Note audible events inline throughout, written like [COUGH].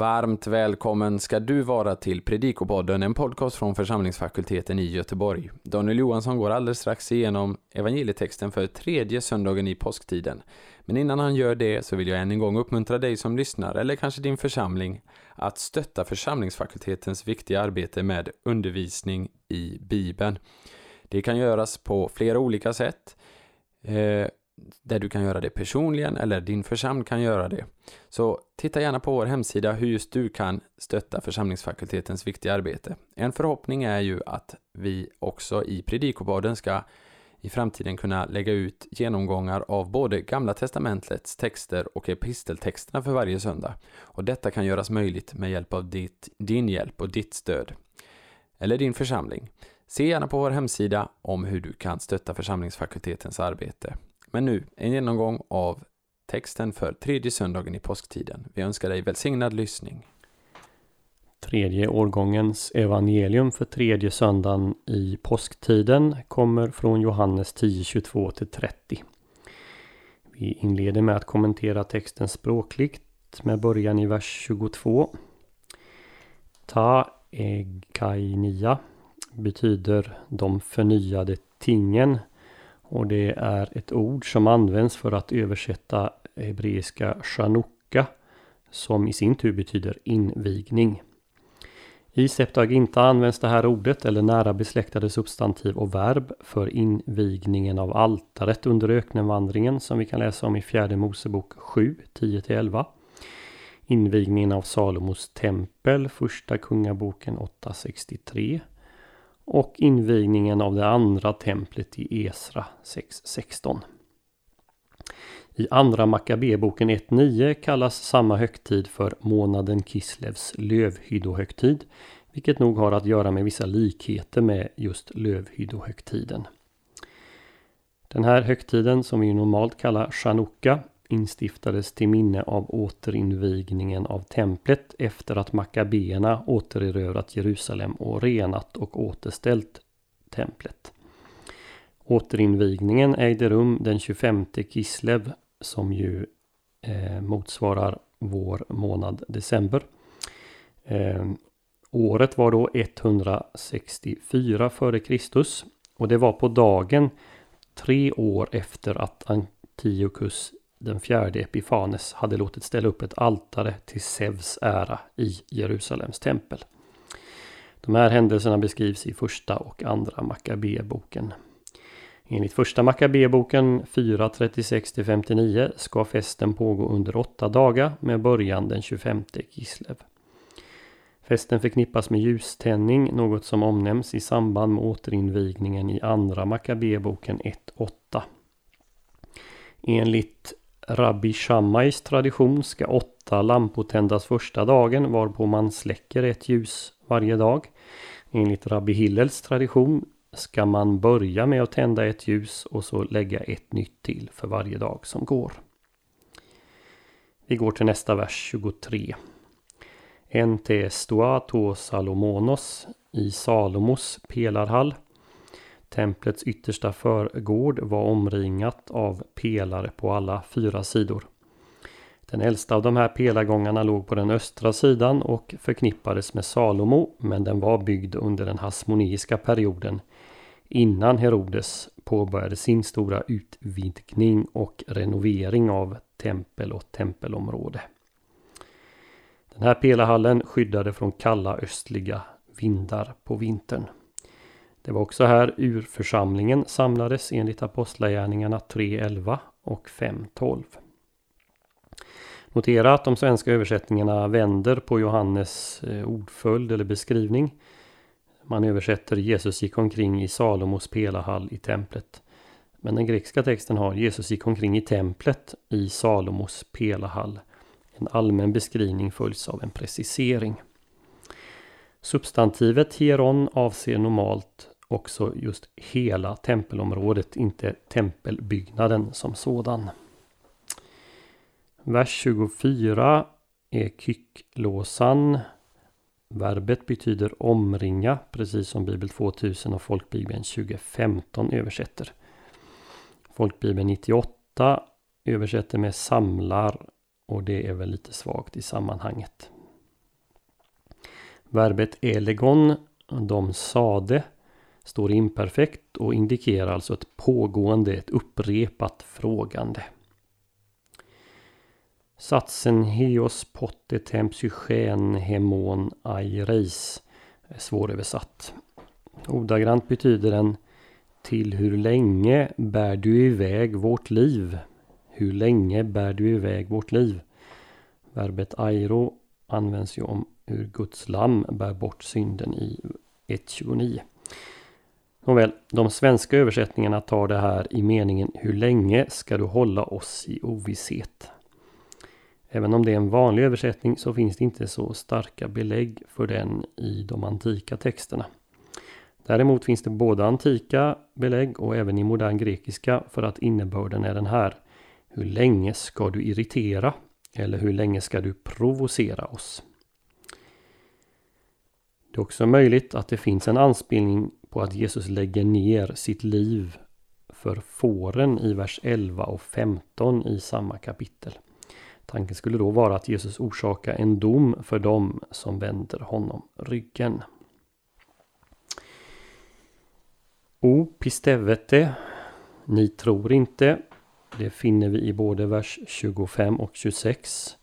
Varmt välkommen ska du vara till Predikopodden, en podcast från församlingsfakulteten i Göteborg. Daniel Johansson går alldeles strax igenom evangelietexten för tredje söndagen i påsktiden. Men innan han gör det så vill jag än en gång uppmuntra dig som lyssnar, eller kanske din församling, att stötta församlingsfakultetens viktiga arbete med undervisning i Bibeln. Det kan göras på flera olika sätt. Eh, där du kan göra det personligen eller din församling kan göra det. Så titta gärna på vår hemsida hur just du kan stötta församlingsfakultetens viktiga arbete. En förhoppning är ju att vi också i Predikobaden ska i framtiden kunna lägga ut genomgångar av både Gamla Testamentets texter och episteltexterna för varje söndag. Och detta kan göras möjligt med hjälp av ditt, din hjälp och ditt stöd. Eller din församling. Se gärna på vår hemsida om hur du kan stötta församlingsfakultetens arbete. Men nu en genomgång av texten för tredje söndagen i påsktiden. Vi önskar dig välsignad lyssning. Tredje årgångens evangelium för tredje söndagen i påsktiden kommer från Johannes 10, 22-30. Vi inleder med att kommentera texten språkligt med början i vers 22. Ta egainia betyder de förnyade tingen och det är ett ord som används för att översätta hebreiska chanukka som i sin tur betyder invigning. I Septuaginta används det här ordet eller nära besläktade substantiv och verb för invigningen av altaret under ökenvandringen som vi kan läsa om i fjärde Mosebok 7, 10-11. Invigningen av Salomos tempel, första kungaboken 863 och invigningen av det andra templet i Esra 6.16. I andra Makabeboken 1.9 kallas samma högtid för månaden Kislevs lövhyddohögtid, vilket nog har att göra med vissa likheter med just lövhyddohögtiden. Den här högtiden som vi normalt kallar Chanukka instiftades till minne av återinvigningen av templet efter att makabéerna återerövrat Jerusalem och renat och återställt templet. Återinvigningen ägde rum den 25 Kislev som ju eh, motsvarar vår månad december. Eh, året var då 164 f.Kr. och det var på dagen tre år efter att Antiochus den fjärde Epifanes hade låtit ställa upp ett altare till Zeus ära i Jerusalems tempel. De här händelserna beskrivs i första och andra Makabeboken. Enligt första Makabeboken 4.36-59 ska festen pågå under åtta dagar med början den 25 Kislev. Festen förknippas med ljuständning, något som omnämns i samband med återinvigningen i andra Makabeboken 1.8. Enligt Rabbi Shammais tradition ska åtta lampor tändas första dagen varpå man släcker ett ljus varje dag. Enligt Rabbi Hillels tradition ska man börja med att tända ett ljus och så lägga ett nytt till för varje dag som går. Vi går till nästa vers 23. En Ente stoato Salomonos i Salomos pelarhall Templets yttersta förgård var omringat av pelare på alla fyra sidor. Den äldsta av de här pelargångarna låg på den östra sidan och förknippades med Salomo men den var byggd under den hasmoniska perioden innan Herodes påbörjade sin stora utvidgning och renovering av tempel och tempelområde. Den här pelarhallen skyddade från kalla östliga vindar på vintern. Det var också här urförsamlingen samlades enligt Apostlagärningarna 3.11 och 5.12. Notera att de svenska översättningarna vänder på Johannes eh, ordföljd eller beskrivning. Man översätter Jesus gick omkring i Salomos pelahall i templet. Men den grekiska texten har Jesus gick omkring i templet i Salomos pelahall. En allmän beskrivning följs av en precisering. Substantivet hieron avser normalt också just hela tempelområdet, inte tempelbyggnaden som sådan. Vers 24 är kycklåsan. Verbet betyder omringa, precis som Bibel 2000 och Folkbibeln 2015 översätter. Folkbibeln 98 översätter med samlar och det är väl lite svagt i sammanhanget. Verbet elegon, de sade, står imperfekt och indikerar alltså ett pågående, ett upprepat frågande. Satsen heos potte tempsychen hemon aireis är svåröversatt. Ordagrant betyder den Till hur länge bär du iväg vårt liv? Hur länge bär du iväg vårt liv? Verbet airo används ju om hur Guds lamm bär bort synden i 1.29. Nåväl, de svenska översättningarna tar det här i meningen Hur länge ska du hålla oss i ovisshet? Även om det är en vanlig översättning så finns det inte så starka belägg för den i de antika texterna. Däremot finns det både antika belägg och även i modern grekiska för att innebörden är den här. Hur länge ska du irritera? Eller hur länge ska du provocera oss? Det är också möjligt att det finns en anspelning på att Jesus lägger ner sitt liv för fåren i vers 11 och 15 i samma kapitel. Tanken skulle då vara att Jesus orsakar en dom för dem som vänder honom ryggen. O pistevete, ni tror inte. Det finner vi i både vers 25 och 26.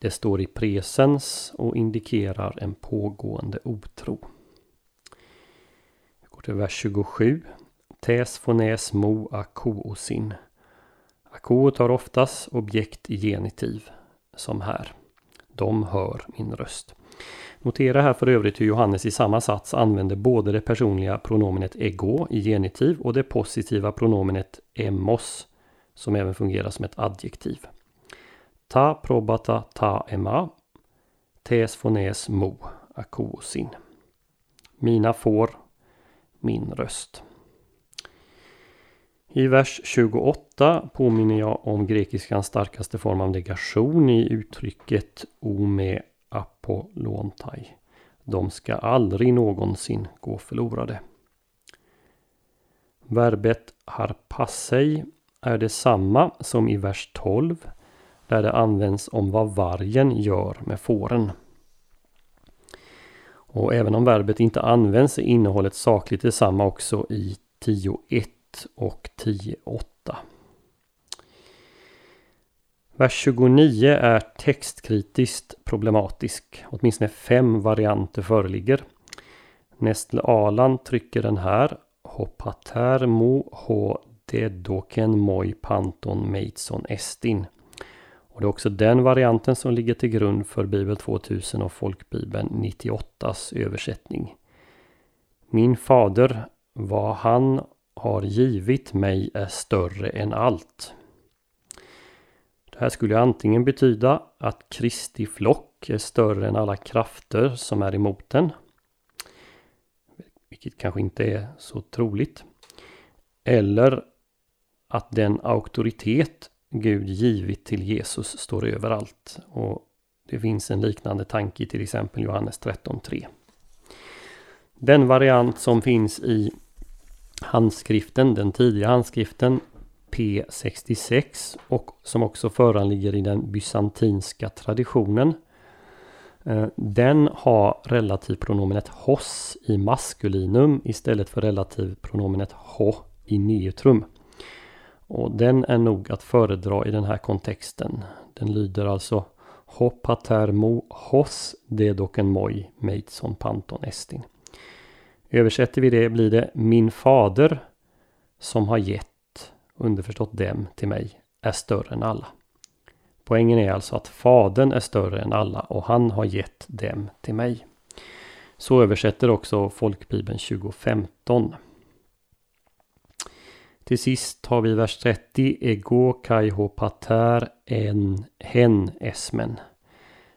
Det står i presens och indikerar en pågående otro. Vi går till vers 27. Tes fonäs, mo akoosin. Akoot har oftast objekt i genitiv, som här. De hör min röst. Notera här för övrigt hur Johannes i samma sats använder både det personliga pronomenet ego i genitiv och det positiva pronomenet emos som även fungerar som ett adjektiv. Ta probata ta ema. Tes fones mo akosin. Mina får, min röst. I vers 28 påminner jag om grekiskans starkaste form av negation i uttrycket ome apollontai. De ska aldrig någonsin gå förlorade. Verbet harpassei är detsamma som i vers 12 där det används om vad vargen gör med fåren. Och även om verbet inte används är innehållet sakligt detsamma också i 10.1 och 10.8. Vers 29 är textkritiskt problematisk. Åtminstone fem varianter föreligger. Nestle Alan trycker den här. Hopater mo ho dedoken moi panton meitson estin. Och det är också den varianten som ligger till grund för Bibel 2000 och Folkbibeln 98s översättning. Min fader, vad han har givit mig är större än allt. Det här skulle antingen betyda att Kristi flock är större än alla krafter som är emot den. Vilket kanske inte är så troligt. Eller att den auktoritet Gud givit till Jesus står överallt. Och det finns en liknande tanke i till exempel Johannes 13.3. Den variant som finns i handskriften, den tidiga handskriften P66 och som också föranligger i den bysantinska traditionen. Eh, den har relativpronomenet hos i maskulinum istället för relativpronomenet ho i neutrum. Och den är nog att föredra i den här kontexten. Den lyder alltså Hopatermo hos dedoken moi meitson panton estin. Översätter vi det blir det Min fader som har gett, underförstått dem, till mig är större än alla. Poängen är alltså att Fadern är större än alla och han har gett dem till mig. Så översätter också Folkbibeln 2015. Till sist har vi vers 30. Ego kaiho pater en hen esmen.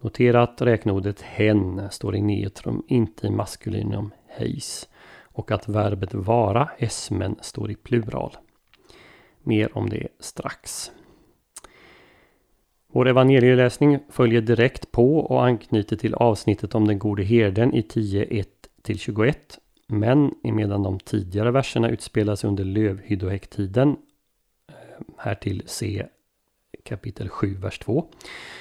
Notera att räkneordet hen står i neutrum, inte i maskulinum heis. Och att verbet vara, esmen, står i plural. Mer om det strax. Vår evangelieläsning följer direkt på och anknyter till avsnittet om den gode herden i 10.1-21 men medan de tidigare verserna utspelas under lövhyddohäcktiden, eh, här till c, kapitel 7, vers 2,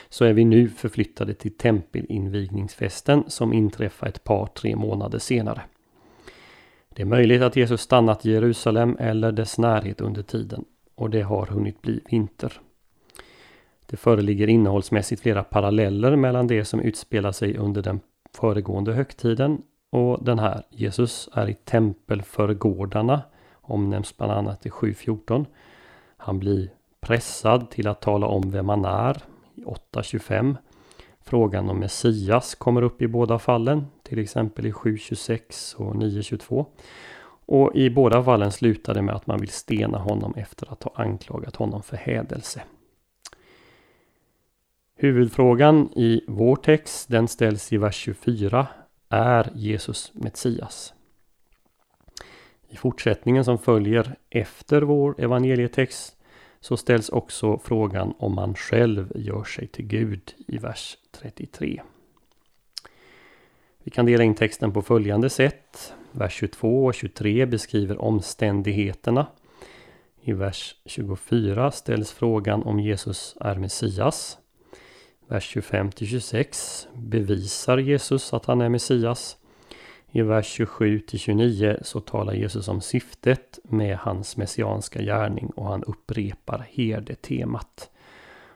så är vi nu förflyttade till tempelinvigningsfesten som inträffar ett par, tre månader senare. Det är möjligt att Jesus stannat i Jerusalem eller dess närhet under tiden och det har hunnit bli vinter. Det föreligger innehållsmässigt flera paralleller mellan det som utspelar sig under den föregående högtiden och den här. Jesus är i tempelförgårdarna, omnämns bland annat i 7.14. Han blir pressad till att tala om vem han är i 8.25. Frågan om Messias kommer upp i båda fallen, till exempel i 7.26 och 9.22. Och i båda fallen slutar det med att man vill stena honom efter att ha anklagat honom för hädelse. Huvudfrågan i vår text den ställs i vers 24. Är Jesus Messias? I fortsättningen som följer efter vår evangelietext så ställs också frågan om man själv gör sig till Gud i vers 33. Vi kan dela in texten på följande sätt. Vers 22 och 23 beskriver omständigheterna. I vers 24 ställs frågan om Jesus är Messias. Vers 25-26 bevisar Jesus att han är Messias. I vers 27-29 så talar Jesus om syftet med hans messianska gärning och han upprepar herdetemat.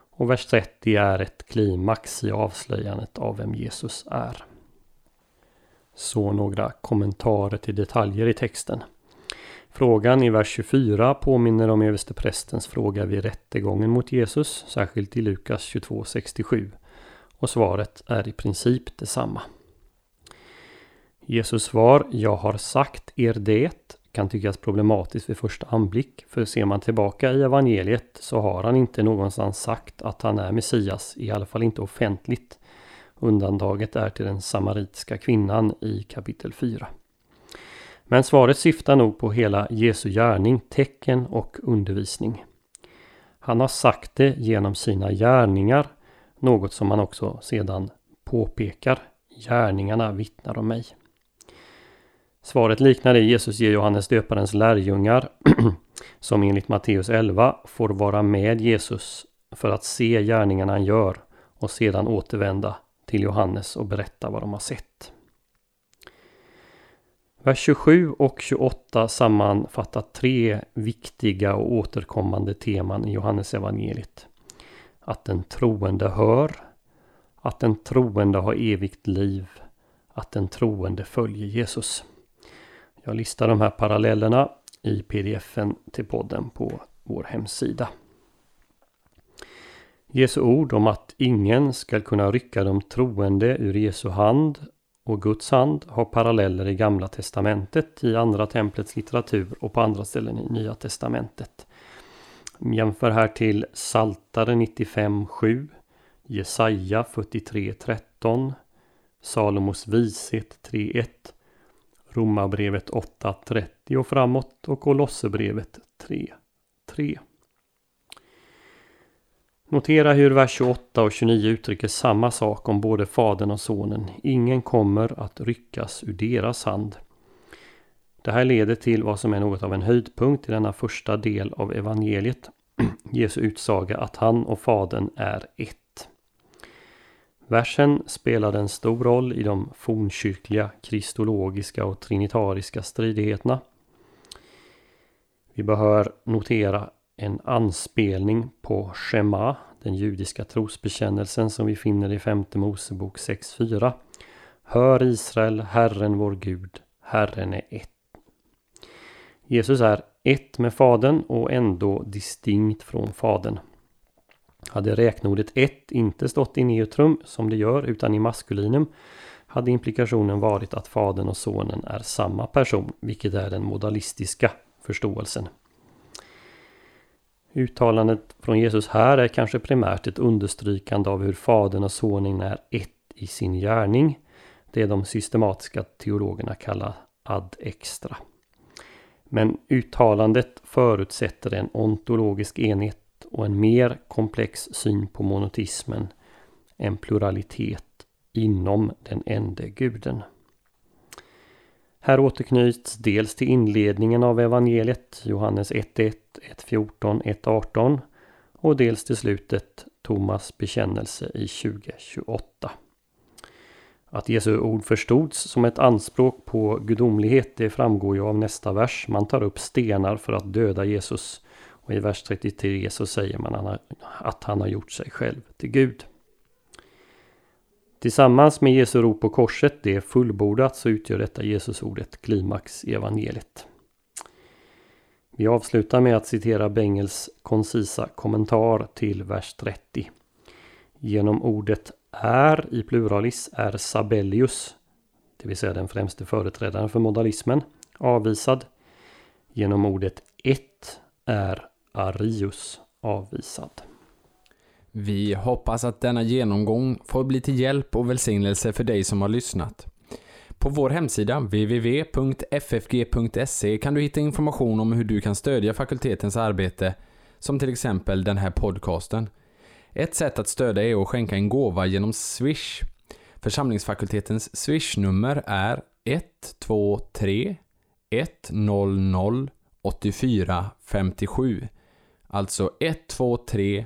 Och vers 30 är ett klimax i avslöjandet av vem Jesus är. Så några kommentarer till detaljer i texten. Frågan i vers 24 påminner om översteprästens fråga vid rättegången mot Jesus, särskilt i Lukas 22.67. Och svaret är i princip detsamma. Jesus svar ”Jag har sagt er det” kan tyckas problematiskt vid första anblick. För ser man tillbaka i evangeliet så har han inte någonstans sagt att han är Messias, i alla fall inte offentligt. Undantaget är till den samaritiska kvinnan i kapitel 4. Men svaret syftar nog på hela Jesu gärning, tecken och undervisning. Han har sagt det genom sina gärningar, något som han också sedan påpekar. Gärningarna vittnar om mig. Svaret liknar det Jesus ger Johannes döparens lärjungar [CLEARS THROAT] som enligt Matteus 11 får vara med Jesus för att se gärningarna han gör och sedan återvända till Johannes och berätta vad de har sett. Vers 27 och 28 sammanfattar tre viktiga och återkommande teman i Johannes evangeliet. Att den troende hör, att den troende har evigt liv, att den troende följer Jesus. Jag listar de här parallellerna i pdfen till podden på vår hemsida. Jesu ord om att ingen ska kunna rycka de troende ur Jesu hand och Guds hand har paralleller i Gamla Testamentet, i Andra Templets litteratur och på andra ställen i Nya Testamentet. Jämför här till Saltare 95.7, Jesaja 43.13, Salomos vishet 3.1, Romarbrevet 8.30 och framåt och Kolosserbrevet 3.3. Notera hur vers 28 och 29 uttrycker samma sak om både Fadern och Sonen. Ingen kommer att ryckas ur deras hand. Det här leder till vad som är något av en höjdpunkt i denna första del av evangeliet. [CLEARS THROAT] Jesu utsaga att han och Fadern är ett. Versen spelade en stor roll i de fornkyrkliga, kristologiska och trinitariska stridigheterna. Vi bör notera en anspelning på Shema, den judiska trosbekännelsen som vi finner i femte Mosebok 6.4. Hör Israel, Herren vår Gud, Herren är ett. Jesus är ett med Fadern och ändå distinkt från Fadern. Hade räknordet ett inte stått i neutrum som det gör utan i maskulinum hade implikationen varit att Fadern och Sonen är samma person, vilket är den modalistiska förståelsen. Uttalandet från Jesus här är kanske primärt ett understrykande av hur Fadern och Sonen är ett i sin gärning. Det de systematiska teologerna kallar ad extra. Men uttalandet förutsätter en ontologisk enhet och en mer komplex syn på monotismen, en pluralitet inom den ende guden. Här återknyts dels till inledningen av evangeliet, Johannes 1.1, 1.14, 1.18 och dels till slutet Thomas bekännelse i 2028. Att Jesu ord förstods som ett anspråk på gudomlighet det framgår ju av nästa vers. Man tar upp stenar för att döda Jesus. Och i vers 33 så säger man att han har gjort sig själv till Gud. Tillsammans med Jesu rop på korset, det är fullbordat, så utgör detta Jesusordet klimax i evangeliet. Vi avslutar med att citera Bengels koncisa kommentar till vers 30. Genom ordet är i pluralis är Sabellius, det vill säga den främste företrädaren för modalismen, avvisad. Genom ordet ett är Arius avvisad. Vi hoppas att denna genomgång får bli till hjälp och välsignelse för dig som har lyssnat. På vår hemsida www.ffg.se kan du hitta information om hur du kan stödja fakultetens arbete, som till exempel den här podcasten. Ett sätt att stödja är att skänka en gåva genom Swish. Församlingsfakultetens Swish-nummer är 123 100 84 57. Alltså 123